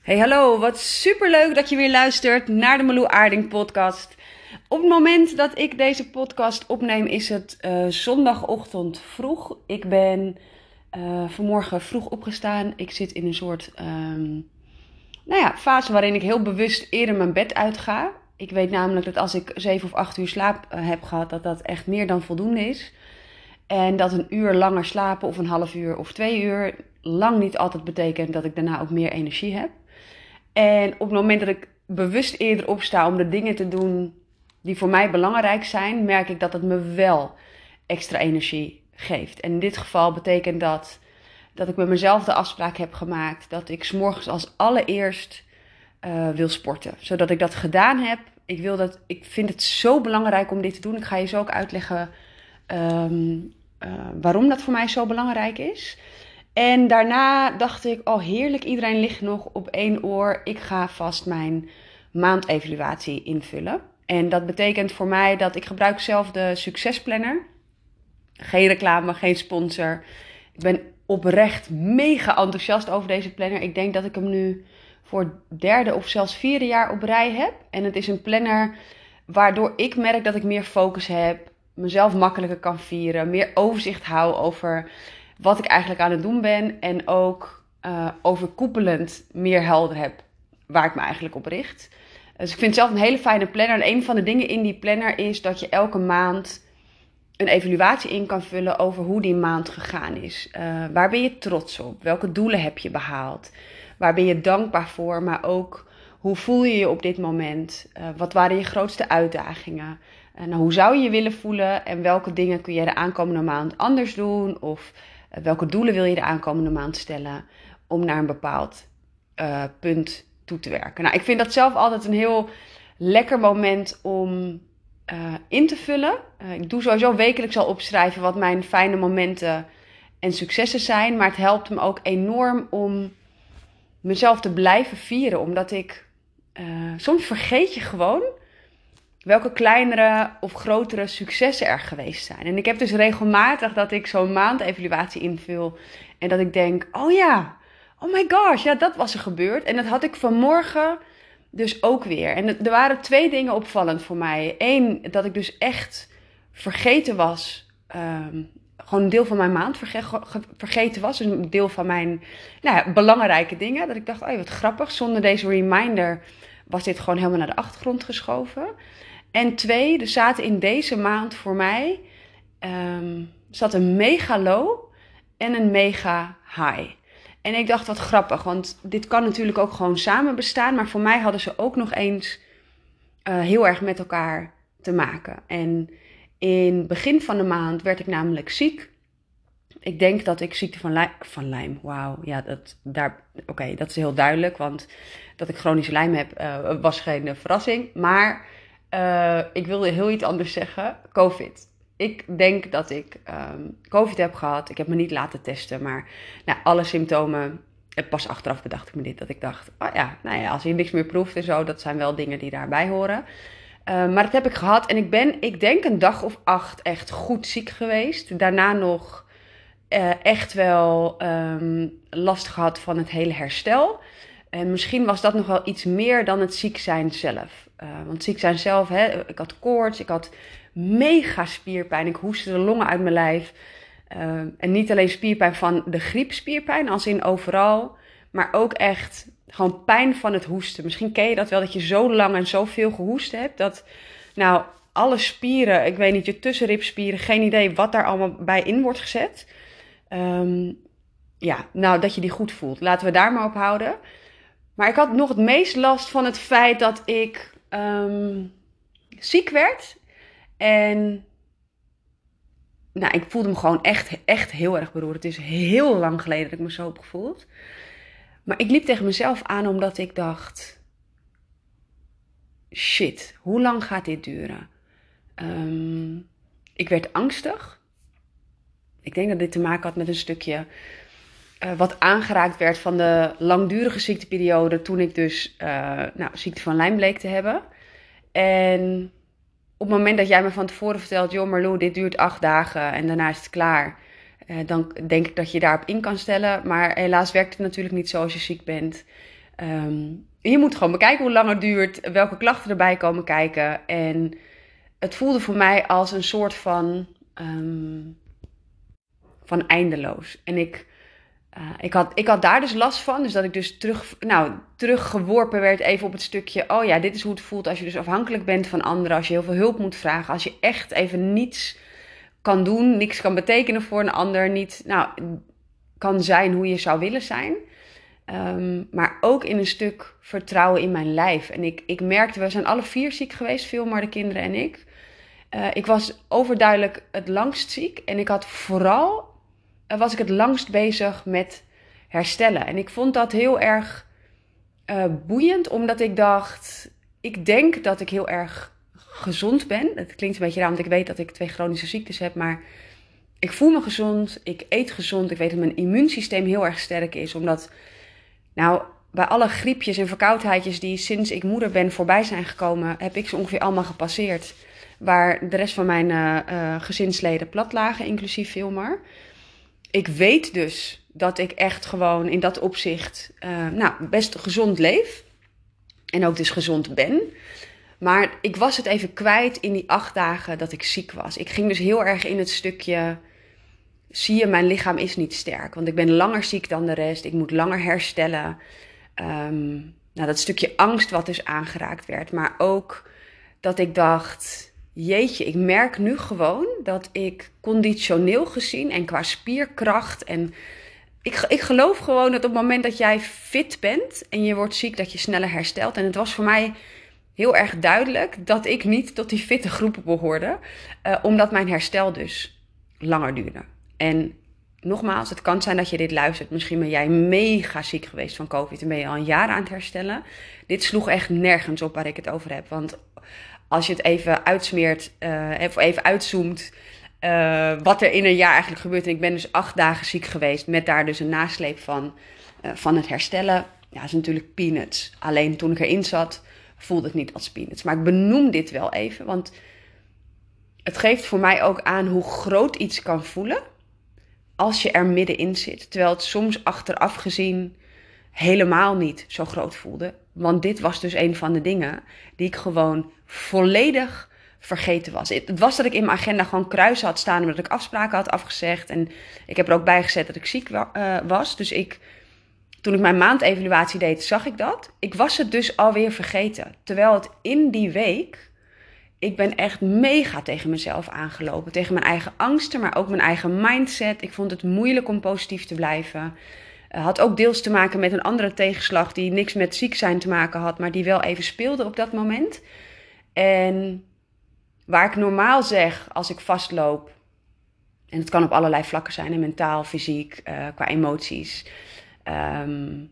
Hey hallo, wat superleuk dat je weer luistert naar de Malou Aarding podcast. Op het moment dat ik deze podcast opneem is het uh, zondagochtend vroeg. Ik ben uh, vanmorgen vroeg opgestaan. Ik zit in een soort um, nou ja, fase waarin ik heel bewust eerder mijn bed uitga. Ik weet namelijk dat als ik 7 of 8 uur slaap uh, heb gehad, dat dat echt meer dan voldoende is. En dat een uur langer slapen of een half uur of twee uur lang niet altijd betekent dat ik daarna ook meer energie heb. En op het moment dat ik bewust eerder opsta om de dingen te doen die voor mij belangrijk zijn, merk ik dat het me wel extra energie geeft. En in dit geval betekent dat dat ik met mezelf de afspraak heb gemaakt dat ik s'morgens als allereerst uh, wil sporten. Zodat ik dat gedaan heb. Ik, wil dat, ik vind het zo belangrijk om dit te doen. Ik ga je zo ook uitleggen um, uh, waarom dat voor mij zo belangrijk is. En daarna dacht ik, oh heerlijk, iedereen ligt nog op één oor. Ik ga vast mijn maandevaluatie invullen. En dat betekent voor mij dat ik gebruik zelf de succesplanner. Geen reclame, geen sponsor. Ik ben oprecht mega enthousiast over deze planner. Ik denk dat ik hem nu voor derde of zelfs vierde jaar op rij heb. En het is een planner waardoor ik merk dat ik meer focus heb, mezelf makkelijker kan vieren, meer overzicht hou over wat ik eigenlijk aan het doen ben en ook uh, overkoepelend meer helder heb waar ik me eigenlijk op richt. Dus ik vind zelf een hele fijne planner. En een van de dingen in die planner is dat je elke maand een evaluatie in kan vullen over hoe die maand gegaan is. Uh, waar ben je trots op? Welke doelen heb je behaald? Waar ben je dankbaar voor? Maar ook hoe voel je je op dit moment? Uh, wat waren je grootste uitdagingen? Nou, hoe zou je je willen voelen? En welke dingen kun je de aankomende maand anders doen? Of welke doelen wil je de aankomende maand stellen om naar een bepaald punt toe te werken? Nou, ik vind dat zelf altijd een heel lekker moment om uh, in te vullen. Ik doe sowieso wekelijks al opschrijven wat mijn fijne momenten en successen zijn. Maar het helpt me ook enorm om mezelf te blijven vieren. Omdat ik soms vergeet je gewoon welke kleinere of grotere successen er geweest zijn. En ik heb dus regelmatig dat ik zo'n maandevaluatie invul. En dat ik denk, oh ja, oh my gosh, ja, dat was er gebeurd. En dat had ik vanmorgen dus ook weer. En er waren twee dingen opvallend voor mij. Eén, dat ik dus echt vergeten was. Um, gewoon een deel van mijn maand vergeten was. Dus een deel van mijn nou ja, belangrijke dingen. Dat ik dacht, oh wat grappig. Zonder deze reminder was dit gewoon helemaal naar de achtergrond geschoven. En twee, er zaten in deze maand voor mij um, zat een mega low en een mega high. En ik dacht, wat grappig, want dit kan natuurlijk ook gewoon samen bestaan. Maar voor mij hadden ze ook nog eens uh, heel erg met elkaar te maken. En in begin van de maand werd ik namelijk ziek. Ik denk dat ik ziekte van, lijm, wauw, ja, dat, daar, oké, dat is heel duidelijk. Want dat ik chronische lijm heb, uh, was geen verrassing. Maar ik wilde heel iets anders zeggen, COVID ik denk dat ik um, COVID heb gehad. Ik heb me niet laten testen, maar nou, alle symptomen. Pas achteraf bedacht ik me dit. Dat ik dacht, oh ja, nou ja, als je niks meer proeft en zo, dat zijn wel dingen die daarbij horen. Uh, maar dat heb ik gehad. En ik ben, ik denk, een dag of acht echt goed ziek geweest. Daarna nog uh, echt wel um, last gehad van het hele herstel. En misschien was dat nog wel iets meer dan het ziek zijn zelf. Uh, want ziek zijn zelf, hè, ik had koorts, ik had mega spierpijn. Ik hoestte de longen uit mijn lijf. Uh, en niet alleen spierpijn van de griepspierpijn, als in overal. Maar ook echt gewoon pijn van het hoesten. Misschien ken je dat wel, dat je zo lang en zo veel gehoest hebt. Dat nou alle spieren, ik weet niet, je tussenribspieren, geen idee wat daar allemaal bij in wordt gezet. Um, ja, nou dat je die goed voelt. Laten we daar maar op houden. Maar ik had nog het meest last van het feit dat ik um, ziek werd en nou, ik voelde me gewoon echt, echt heel erg beroerd. Het is heel lang geleden dat ik me zo heb gevoeld. Maar ik liep tegen mezelf aan omdat ik dacht: shit, hoe lang gaat dit duren? Um, ik werd angstig. Ik denk dat dit te maken had met een stukje uh, wat aangeraakt werd van de langdurige ziekteperiode. Toen ik dus uh, nou, ziekte van Lyme bleek te hebben. En op het moment dat jij me van tevoren vertelt, joh Marlou, dit duurt acht dagen en daarna is het klaar. Uh, dan denk ik dat je daarop in kan stellen. Maar helaas werkt het natuurlijk niet zo als je ziek bent. Ehm, je moet gewoon bekijken hoe lang het duurt, welke klachten erbij komen kijken. En het voelde voor mij als een soort van, ehm, van eindeloos. En ik, uh, ik, had, ik had daar dus last van. Dus dat ik dus terug, nou, teruggeworpen werd even op het stukje. Oh ja, dit is hoe het voelt als je dus afhankelijk bent van anderen. Als je heel veel hulp moet vragen. Als je echt even niets kan doen, niks kan betekenen voor een ander. Niet nou, kan zijn hoe je zou willen zijn. Um, maar ook in een stuk vertrouwen in mijn lijf. En ik, ik merkte, we zijn alle vier ziek geweest, veel maar de kinderen en ik. Uh, ik was overduidelijk het langst ziek. En ik had vooral, was ik het langst bezig met herstellen. En ik vond dat heel erg uh, boeiend, omdat ik dacht, ik denk dat ik heel erg gezond ben. Het klinkt een beetje raar, want ik weet dat ik twee chronische ziektes heb, maar ik voel me gezond, ik eet gezond, ik weet dat mijn immuunsysteem heel erg sterk is, omdat, nou, bij alle griepjes en verkoudheidjes die sinds ik moeder ben voorbij zijn gekomen, heb ik ze ongeveer allemaal gepasseerd. Waar de rest van mijn uh, gezinsleden plat lagen, inclusief Vilmar. Ik weet dus dat ik echt gewoon in dat opzicht uh, nou, best gezond leef. En ook dus gezond ben. Maar ik was het even kwijt in die acht dagen dat ik ziek was. Ik ging dus heel erg in het stukje. Zie je, mijn lichaam is niet sterk. Want ik ben langer ziek dan de rest. Ik moet langer herstellen. Um, nou, dat stukje angst wat dus aangeraakt werd. Maar ook dat ik dacht. Jeetje, ik merk nu gewoon dat ik conditioneel gezien en qua spierkracht en ik, ik geloof gewoon dat op het moment dat jij fit bent en je wordt ziek, dat je sneller herstelt. En het was voor mij heel erg duidelijk dat ik niet tot die fitte groepen behoorde, uh, omdat mijn herstel dus langer duurde. En nogmaals, het kan zijn dat je dit luistert. Misschien ben jij mega ziek geweest van COVID en ben je al een jaar aan het herstellen. Dit sloeg echt nergens op waar ik het over heb. Want als je het even uitsmeert, uh, of even uitzoomt, uh, wat er in een jaar eigenlijk gebeurt. En ik ben dus acht dagen ziek geweest, met daar dus een nasleep van, uh, van het herstellen. Ja, is natuurlijk peanuts. Alleen toen ik erin zat, voelde het niet als peanuts. Maar ik benoem dit wel even, want het geeft voor mij ook aan hoe groot iets kan voelen als je er middenin zit. Terwijl het soms achteraf gezien helemaal niet zo groot voelde. Want dit was dus een van de dingen die ik gewoon volledig vergeten was. Het was dat ik in mijn agenda gewoon kruisen had staan omdat ik afspraken had afgezegd. En ik heb er ook bij gezet dat ik ziek uh, was. Dus ik, toen ik mijn maandevaluatie deed, zag ik dat. Ik was het dus alweer vergeten. Terwijl het in die week, ik ben echt mega tegen mezelf aangelopen. Tegen mijn eigen angsten, maar ook mijn eigen mindset. Ik vond het moeilijk om positief te blijven. Uh, had ook deels te maken met een andere tegenslag die niks met ziek zijn te maken had, maar die wel even speelde op dat moment. En Waar ik normaal zeg als ik vastloop, en het kan op allerlei vlakken zijn, mentaal, fysiek, uh, qua emoties, um,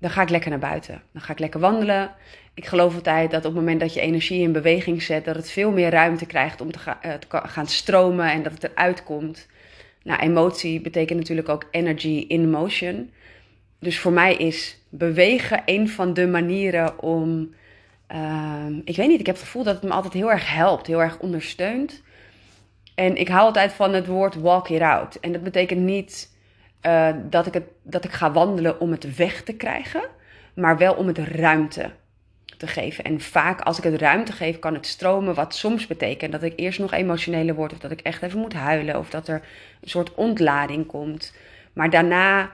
dan ga ik lekker naar buiten. Dan ga ik lekker wandelen. Ik geloof altijd dat op het moment dat je energie in beweging zet, dat het veel meer ruimte krijgt om te, uh, te gaan stromen en dat het eruit komt. Nou, emotie betekent natuurlijk ook energy in motion. Dus voor mij is bewegen een van de manieren om Um, ik weet niet, ik heb het gevoel dat het me altijd heel erg helpt, heel erg ondersteunt. En ik hou altijd van het woord walk it out. En dat betekent niet uh, dat, ik het, dat ik ga wandelen om het weg te krijgen, maar wel om het ruimte te geven. En vaak als ik het ruimte geef, kan het stromen, wat soms betekent dat ik eerst nog emotioneler word, of dat ik echt even moet huilen, of dat er een soort ontlading komt. Maar daarna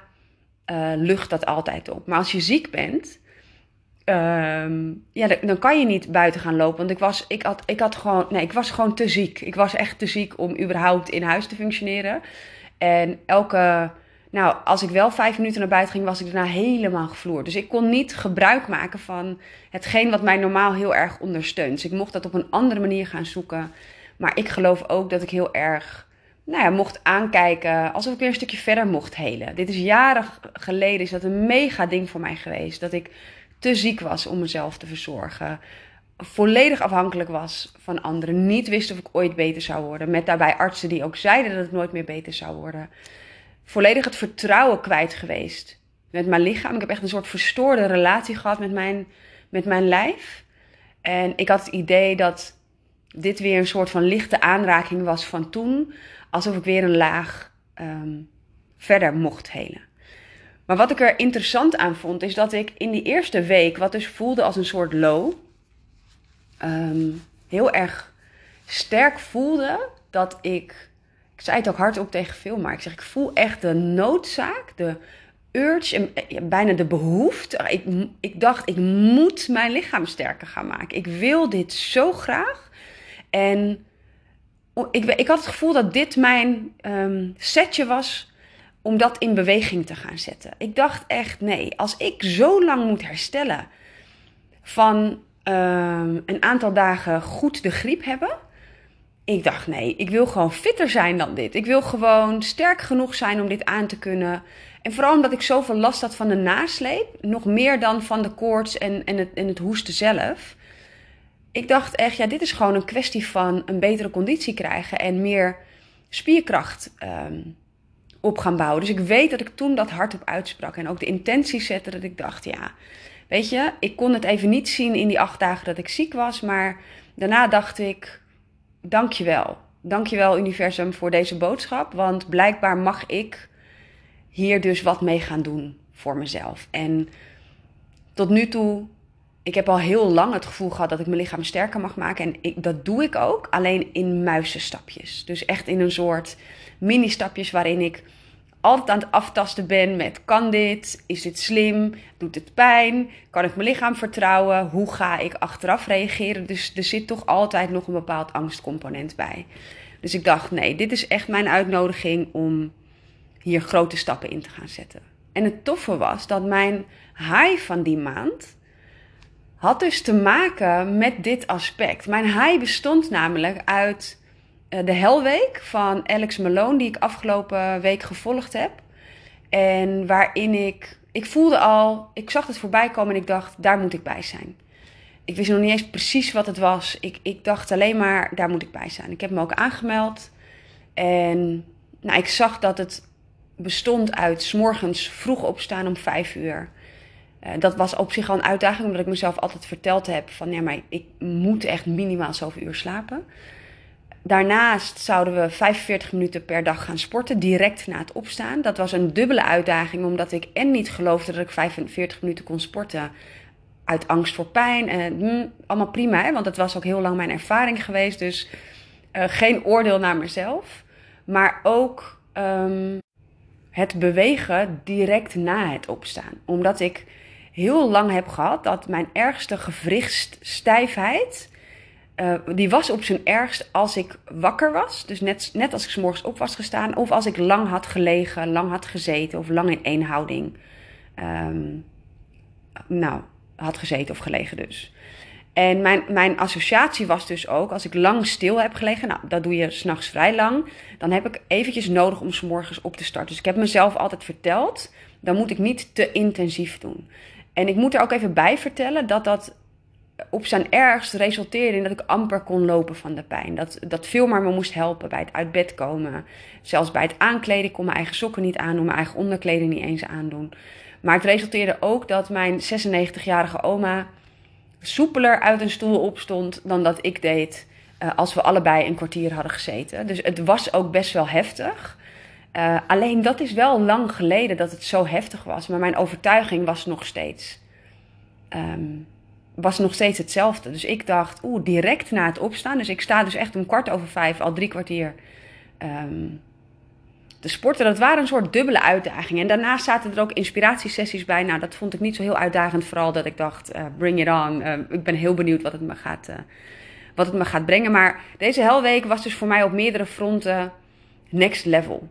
uh, lucht dat altijd op. Maar als je ziek bent, Um, ja, dan kan je niet buiten gaan lopen. Want ik was, ik, had, ik, had gewoon, nee, ik was gewoon te ziek. Ik was echt te ziek om überhaupt in huis te functioneren. En elke, nou, als ik wel vijf minuten naar buiten ging, was ik daarna helemaal gevloerd. Dus ik kon niet gebruik maken van hetgeen wat mij normaal heel erg ondersteunt. Dus ik mocht dat op een andere manier gaan zoeken. Maar ik geloof ook dat ik heel erg nou ja, mocht aankijken alsof ik weer een stukje verder mocht helen. Dit is jaren geleden, is dat een mega ding voor mij geweest. Dat ik te ziek was om mezelf te verzorgen. Volledig afhankelijk was van anderen. Niet wist of ik ooit beter zou worden. Met daarbij artsen die ook zeiden dat ik nooit meer beter zou worden. Volledig het vertrouwen kwijt geweest met mijn lichaam. Ik heb echt een soort verstoorde relatie gehad met mijn, met mijn lijf. En ik had het idee dat dit weer een soort van lichte aanraking was van toen. Alsof ik weer een laag um, verder mocht helen. Maar wat ik er interessant aan vond, is dat ik in die eerste week, wat dus voelde als een soort low, ehm, heel erg sterk voelde dat ik. Ik zei het ook hardop tegen veel, maar ik zeg, ik voel echt de noodzaak, de urge eh, bijna de behoefte. Ik, ik dacht, ik moet mijn lichaam sterker gaan maken. Ik wil dit zo graag. En ik, ik had het gevoel dat dit mijn um, setje was om dat in beweging te gaan zetten. Ik dacht echt, nee, als ik zo lang moet herstellen van um, een aantal dagen goed de griep hebben. Ik dacht, nee, ik wil gewoon fitter zijn dan dit. Ik wil gewoon sterk genoeg zijn om dit aan te kunnen. En vooral omdat ik zoveel last had van de nasleep, nog meer dan van de koorts en, en, het, en het hoesten zelf. Ik dacht echt, ja, dit is gewoon een kwestie van een betere conditie krijgen en meer spierkracht um, op gaan bouwen. Dus ik weet dat ik toen dat hardop uitsprak en ook de intentie zette dat ik dacht, ja, weet je, ik kon het even niet zien in die acht dagen dat ik ziek was, maar daarna dacht ik, dankjewel. Dankjewel universum voor deze boodschap, want blijkbaar mag ik hier dus wat mee gaan doen voor mezelf. En tot nu toe, ik heb al heel lang het gevoel gehad dat ik mijn lichaam sterker mag maken. En ik, dat doe ik ook, alleen in muizenstapjes. Dus echt in een soort mini-stapjes waarin ik altijd aan het aftasten ben met: kan dit? Is dit slim? Doet het pijn? Kan ik mijn lichaam vertrouwen? Hoe ga ik achteraf reageren? Dus er zit toch altijd nog een bepaald angstcomponent bij. Dus ik dacht: nee, dit is echt mijn uitnodiging om hier grote stappen in te gaan zetten. En het toffe was dat mijn high van die maand had dus te maken met dit aspect. Mijn high bestond namelijk uit eh, de Helweek van Alex Malone, die ik afgelopen week gevolgd heb. En waarin ik, ik voelde al, ik zag het voorbij komen en ik dacht, daar moet ik bij zijn. Ik wist nog niet eens precies wat het was. Ik, ik dacht alleen maar, daar moet ik bij zijn. Ik heb me ook aangemeld. En nou, ik zag dat het bestond uit s morgens vroeg opstaan om vijf uur. Uh, dat was op zich al een uitdaging, omdat ik mezelf altijd verteld heb van ja, maar ik moet echt minimaal zoveel uur slapen. Daarnaast zouden we 45 minuten per dag gaan sporten, direct na het opstaan. Dat was een dubbele uitdaging, omdat ik en niet geloofde dat ik 45 minuten kon sporten. Uit angst voor pijn. En, hm, allemaal prima, hè? want dat was ook heel lang mijn ervaring geweest. Dus uh, geen oordeel naar mezelf. Maar ook um, het bewegen direct na het opstaan. Omdat ik heel lang heb gehad dat mijn ergste gewrichtsstijfheid uh, die was op zijn ergst als ik wakker was. Dus net, net als ik s morgens op was gestaan. Of als ik lang had gelegen, lang had gezeten. Of lang in één houding. Um, nou, had gezeten of gelegen dus. En mijn, mijn associatie was dus ook, als ik lang stil heb gelegen, nou, dat doe je s'nachts vrij lang, dan heb ik eventjes nodig om s morgens op te starten. Dus ik heb mezelf altijd verteld, dan moet ik niet te intensief doen. En ik moet er ook even bij vertellen dat dat op zijn ergst resulteerde in dat ik amper kon lopen van de pijn. Dat, dat veel maar me moest helpen bij het uit bed komen. Zelfs bij het aankleden. Ik kon mijn eigen sokken niet aandoen, mijn eigen onderkleding niet eens aandoen. Maar het resulteerde ook dat mijn 96-jarige oma soepeler uit een stoel opstond dan dat ik deed uh, als we allebei een kwartier hadden gezeten. Dus het was ook best wel heftig. Uh, alleen dat is wel lang geleden dat het zo heftig was. Maar mijn overtuiging was nog steeds. Um, was nog steeds hetzelfde. Dus ik dacht, oeh, direct na het opstaan. Dus ik sta dus echt om kwart over vijf, al drie kwartier um, te sporten. Dat waren een soort dubbele uitdagingen. En daarnaast zaten er ook inspiratiesessies bij. Nou, dat vond ik niet zo heel uitdagend. Vooral dat ik dacht, uh, bring it on. Uh, ik ben heel benieuwd wat het, me gaat, wat het me gaat brengen. Maar deze helweek was dus voor mij op meerdere fronten next level.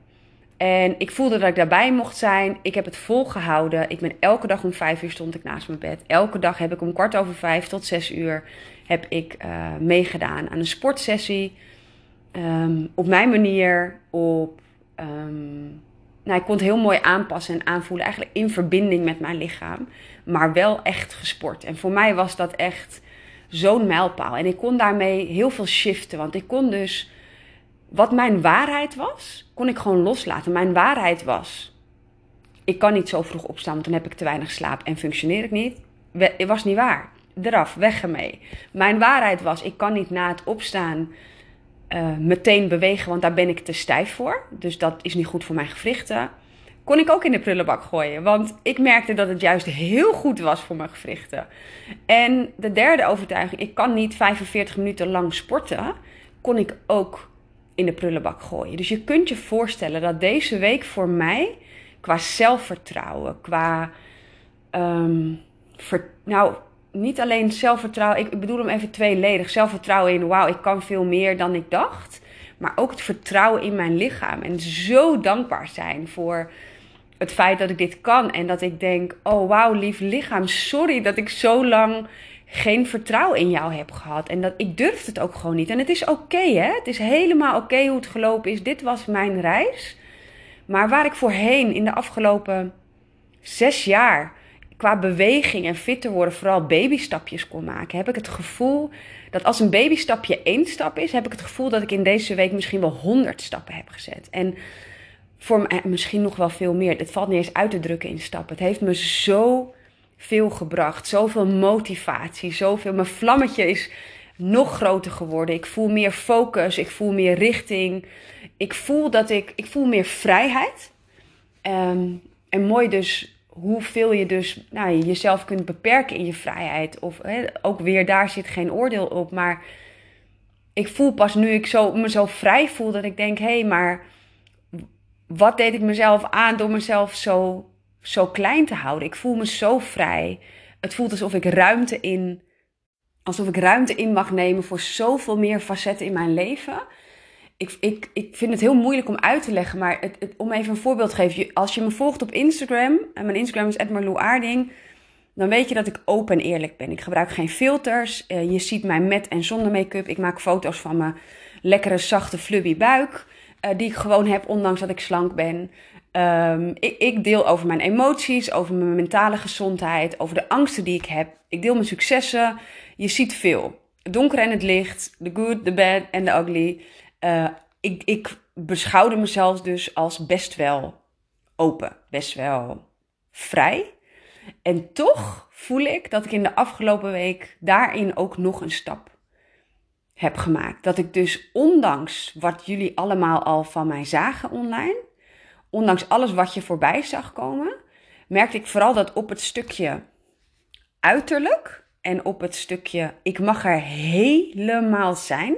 En ik voelde dat ik daarbij mocht zijn. Ik heb het volgehouden. Ik ben elke dag om vijf uur stond ik naast mijn bed. Elke dag heb ik om kwart over vijf tot zes uur heb ik uh, meegedaan aan een sportsessie. Um, op mijn manier. Op, um, nou, ik kon het heel mooi aanpassen en aanvoelen. Eigenlijk in verbinding met mijn lichaam. Maar wel echt gesport. En voor mij was dat echt zo'n mijlpaal. En ik kon daarmee heel veel shiften. Want ik kon dus wat mijn waarheid was, kon ik gewoon loslaten. Mijn waarheid was: ik kan niet zo vroeg opstaan, want dan heb ik te weinig slaap en functioneer ik niet. Het was niet waar. Eraf, weg ermee. Mijn waarheid was: ik kan niet na het opstaan uh, meteen bewegen, want daar ben ik te stijf voor. Dus dat is niet goed voor mijn gewrichten. kon ik ook in de prullenbak gooien. Want ik merkte dat het juist heel goed was voor mijn gewrichten. En de derde overtuiging, ik kan niet 45 minuten lang sporten, kon ik ook in de prullenbak gooien. Dus je kunt je voorstellen dat deze week voor mij, qua zelfvertrouwen, qua. Ehm, nou, niet alleen zelfvertrouwen, ik bedoel hem even tweeledig. Zelfvertrouwen in, wauw, ik kan veel meer dan ik dacht. Maar ook het vertrouwen in mijn lichaam. En zo dankbaar zijn voor het feit dat ik dit kan. En dat ik denk, oh wauw, lief lichaam, sorry dat ik zo lang geen vertrouwen in jou heb gehad. En dat ik durf het ook gewoon niet. En het is oké, hè? Het is helemaal oké hoe het gelopen is. Dit was mijn reis. Maar waar ik voorheen in de afgelopen zes jaar qua beweging en fitter worden vooral babystapjes kon maken, heb ik het gevoel dat als een babystapje één stap is, heb ik het gevoel dat ik in deze week misschien wel honderd stappen heb gezet. En voor mij misschien nog wel veel meer. Het valt niet eens uit te drukken in stappen. Het heeft me zo veel gebracht, zoveel motivatie, zoveel. Mijn vlammetje is nog groter geworden. Ik voel meer focus, ik voel meer richting. Ik voel dat ik, ik voel meer vrijheid. Um, en mooi dus hoeveel je dus nou, jezelf kunt beperken in je vrijheid. Of ook weer daar zit geen oordeel op. Maar ik voel pas nu ik zo, me zo vrij voel dat ik denk: hé, hey, maar wat deed ik mezelf aan door mezelf zo, zo klein te houden? Ik voel me zo vrij. Het voelt alsof ik ruimte in. Alsof ik ruimte in mag nemen voor zoveel meer facetten in mijn leven ik, ik, ik vind het heel moeilijk om uit te leggen, maar het, om even een voorbeeld te geven. Als je me volgt op Instagram, en mijn Instagram is Aarding, dan weet je dat ik open en eerlijk ben. Ik gebruik geen filters. Uh, je ziet mij met en zonder make-up. Ik maak foto's van mijn lekkere, zachte, flubby buik, uh, die ik gewoon heb, ondanks dat ik slank ben. Um, ik, ik, deel over mijn emoties, over mijn mentale gezondheid, over de angsten die ik heb. Ik deel mijn successen. Je ziet veel. Het donker en het licht, the good, the bad en the ugly. Uh, ik, ik beschouwde mezelf dus als best wel open, best wel vrij. En toch voel ik dat ik in de afgelopen week daarin ook nog een stap heb gemaakt. Dat ik dus ondanks wat jullie allemaal al van mij zagen online, ondanks alles wat je voorbij zag komen, merkte ik vooral dat op het stukje uiterlijk en op het stukje ik mag er helemaal zijn,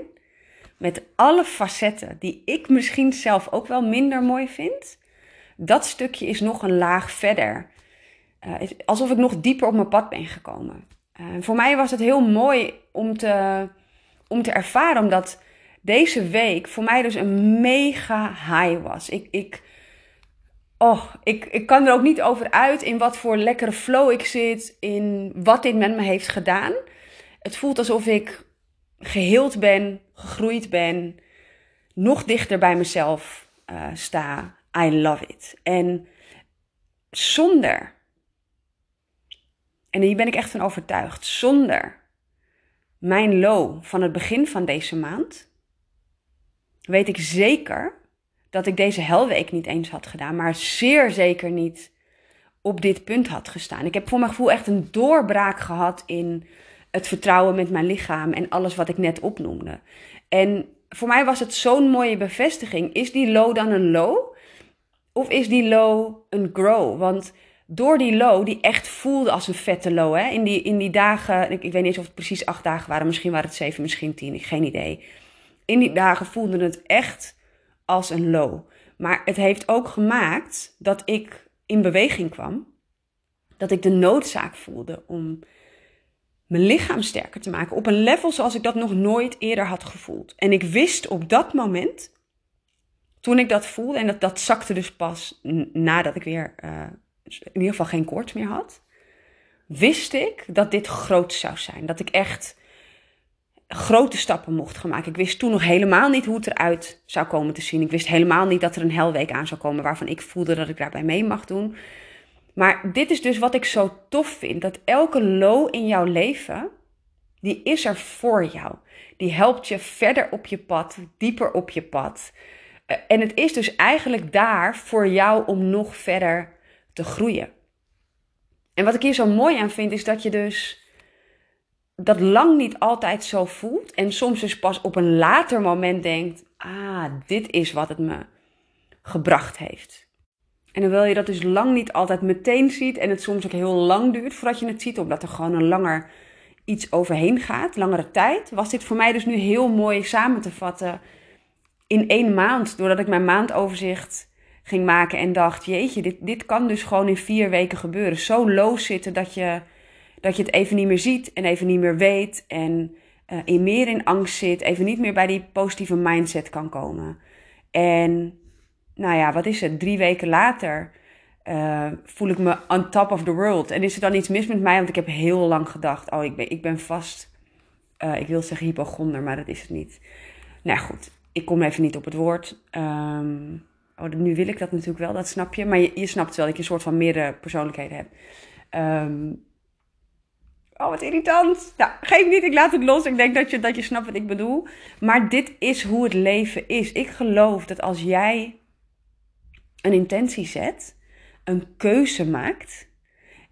met alle facetten die ik misschien zelf ook wel minder mooi vind, dat stukje is nog een laag verder. Uh, alsof ik nog dieper op mijn pad ben gekomen. Uh, voor mij was het heel mooi om te, om te ervaren, omdat deze week voor mij dus een mega high was. Ik, ik, oh, ik, ik kan er ook niet over uit in wat voor lekkere flow ik zit, in wat dit met me heeft gedaan. Het voelt alsof ik geheeld ben, gegroeid ben, nog dichter bij mezelf uh, sta. I love it. En zonder, en hier ben ik echt van overtuigd, zonder mijn low van het begin van deze maand, weet ik zeker dat ik deze helweek niet eens had gedaan, maar zeer zeker niet op dit punt had gestaan. Ik heb voor mijn gevoel echt een doorbraak gehad in het vertrouwen met mijn lichaam en alles wat ik net opnoemde. En voor mij was het zo'n mooie bevestiging. Is die low dan een low? Of is die low een grow? Want door die low, die echt voelde als een vette low. Hè? In, die, in die dagen, ik, ik weet niet of het precies acht dagen waren. Misschien waren het zeven, misschien tien. Geen idee. In die dagen voelde het echt als een low. Maar het heeft ook gemaakt dat ik in beweging kwam. Dat ik de noodzaak voelde om mijn lichaam sterker te maken op een level zoals ik dat nog nooit eerder had gevoeld. En ik wist op dat moment, toen ik dat voelde, en dat, dat zakte dus pas nadat ik weer uh, in ieder geval geen koorts meer had, wist ik dat dit groot zou zijn. Dat ik echt grote stappen mocht gaan maken. Ik wist toen nog helemaal niet hoe het eruit zou komen te zien. Ik wist helemaal niet dat er een helweek aan zou komen waarvan ik voelde dat ik daarbij mee mag doen. Maar dit is dus wat ik zo tof vind: dat elke low in jouw leven, die is er voor jou. Die helpt je verder op je pad, dieper op je pad. Eh, en het is dus eigenlijk daar voor jou om nog verder te groeien. En wat ik hier zo mooi aan vind, is dat je dus dat lang niet altijd zo voelt. En soms dus pas op een later moment denkt: ah, dit is wat het me gebracht heeft. En hoewel je dat dus lang niet altijd meteen ziet en het soms ook heel lang duurt voordat je het ziet, omdat er gewoon een langer iets overheen gaat, langere tijd, was dit voor mij dus nu heel mooi samen te vatten in één maand. Doordat ik mijn maandoverzicht ging maken en dacht, jeetje, dit, dit kan dus gewoon in vier weken gebeuren. Zo low zitten dat je, dat je het even niet meer ziet en even niet meer weet en uh, in meer in angst zit, even niet meer bij die positieve mindset kan komen. En nou ja, wat is het? Drie weken later uh, voel ik me on top of the world. En is er dan iets mis met mij? Want ik heb heel lang gedacht, oh, ik ben, ik ben vast, uh, ik wil zeggen hypochonder, maar dat is het niet. Nou goed, ik kom even niet op het woord. Um, oh, nu wil ik dat natuurlijk wel, dat snap je. Maar je, je snapt wel dat je een soort van meerdere persoonlijkheden hebt. Um, Oh, wat irritant. Nou, geef niet, ik laat het los. Ik denk dat je, dat je snapt wat ik bedoel. Maar dit is hoe het leven is. Ik geloof dat als jij een intentie zet, een keuze maakt.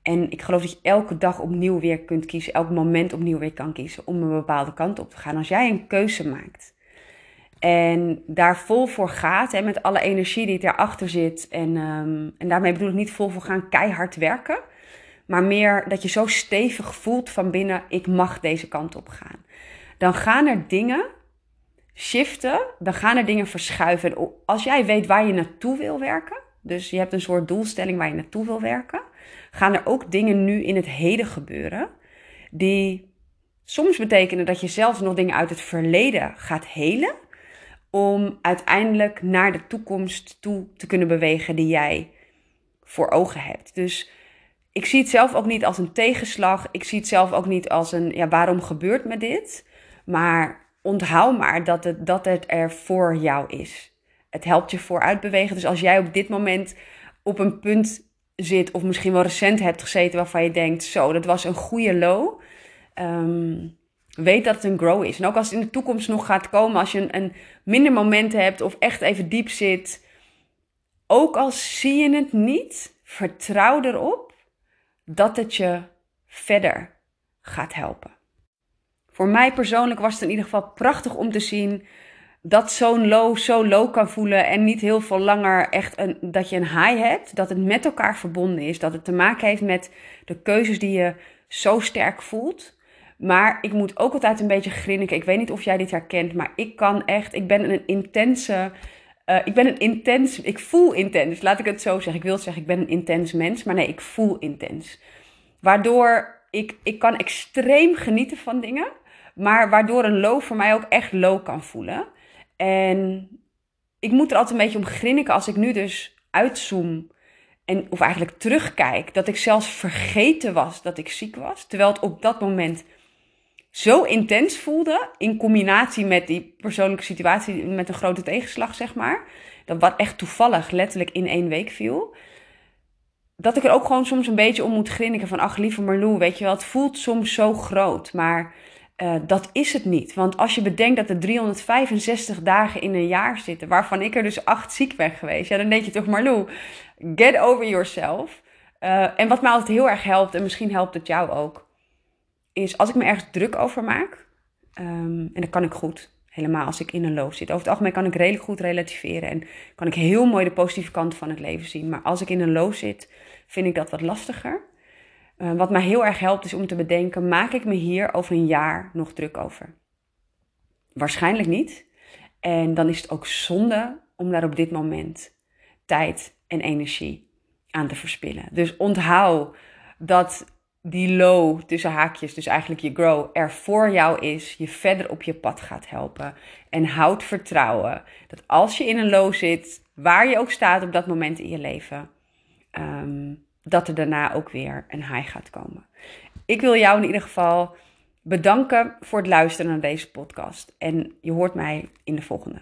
En ik geloof dat je elke dag opnieuw weer kunt kiezen, elk moment opnieuw weer kan kiezen om een bepaalde kant op te gaan. Als jij een keuze maakt en daar vol voor gaat, hè, met alle energie die erachter zit. En, um, en daarmee bedoel ik niet vol voor gaan keihard werken, maar meer dat je zo stevig voelt van binnen: ik mag deze kant op gaan. Dan gaan er dingen shiften, dan gaan er dingen verschuiven. Als jij weet waar je naartoe wil werken, dus je hebt een soort doelstelling waar je naartoe wil werken, gaan er ook dingen nu in het heden gebeuren die soms betekenen dat je zelfs nog dingen uit het verleden gaat helen om uiteindelijk naar de toekomst toe te kunnen bewegen die jij voor ogen hebt. Dus ik zie het zelf ook niet als een tegenslag. Ik zie het zelf ook niet als een, ja, waarom gebeurt me dit? Maar onthoud maar dat het, dat het er voor jou is. Het helpt je vooruit bewegen. Dus als jij op dit moment op een punt zit, of misschien wel recent hebt gezeten waarvan je denkt: zo, dat was een goede low. Um, weet dat het een grow is. En ook als het in de toekomst nog gaat komen, als je een, een minder moment hebt of echt even diep zit, ook al zie je het niet, vertrouw erop dat het je verder gaat helpen. Voor mij persoonlijk was het in ieder geval prachtig om te zien dat zo'n low zo low kan voelen en niet heel veel langer echt een, dat je een high hebt. Dat het met elkaar verbonden is. Dat het te maken heeft met de keuzes die je zo sterk voelt. Maar ik moet ook altijd een beetje grinniken. Ik weet niet of jij dit herkent, maar ik kan echt. Ik ben een intense. Uh, ik ben een intens. Ik voel intens. Laat ik het zo zeggen. Ik wil zeggen, ik ben een intens mens. Maar nee, ik voel intens. Waardoor ik, ik kan extreem genieten van dingen. Maar waardoor een low voor mij ook echt low kan voelen. En ik moet er altijd een beetje om grinniken als ik nu dus uitzoom. En, of eigenlijk terugkijk. Dat ik zelfs vergeten was dat ik ziek was. Terwijl het op dat moment zo intens voelde. In combinatie met die persoonlijke situatie met een grote tegenslag, zeg maar. Dat wat echt toevallig letterlijk in één week viel. Dat ik er ook gewoon soms een beetje om moet grinniken van... Ach, lieve Marlou, weet je wel, het voelt soms zo groot. Maar uh, dat is het niet. Want als je bedenkt dat er 365 dagen in een jaar zitten... waarvan ik er dus acht ziek ben geweest... ja, dan denk je toch, Marlou, get over yourself. Uh, en wat mij altijd heel erg helpt, en misschien helpt het jou ook is als ik me ergens druk over maak, um, en dat kan ik goed, helemaal als ik in een loop zit. Over het algemeen kan ik redelijk goed relativeren en kan ik heel mooi de positieve kant van het leven zien. Maar als ik in een loop zit, vind ik dat wat lastiger. Uh, wat mij heel erg helpt is om te bedenken, maak ik me hier over een jaar nog druk over? Waarschijnlijk niet. En dan is het ook zonde om daar op dit moment tijd en energie aan te verspillen. Dus onthoud dat die low tussen haakjes, dus eigenlijk je grow, er voor jou is, je verder op je pad gaat helpen. En houd vertrouwen dat als je in een low zit, waar je ook staat op dat moment in je leven, um, dat er daarna ook weer een high gaat komen. Ik wil jou in ieder geval bedanken voor het luisteren naar deze podcast. En je hoort mij in de volgende.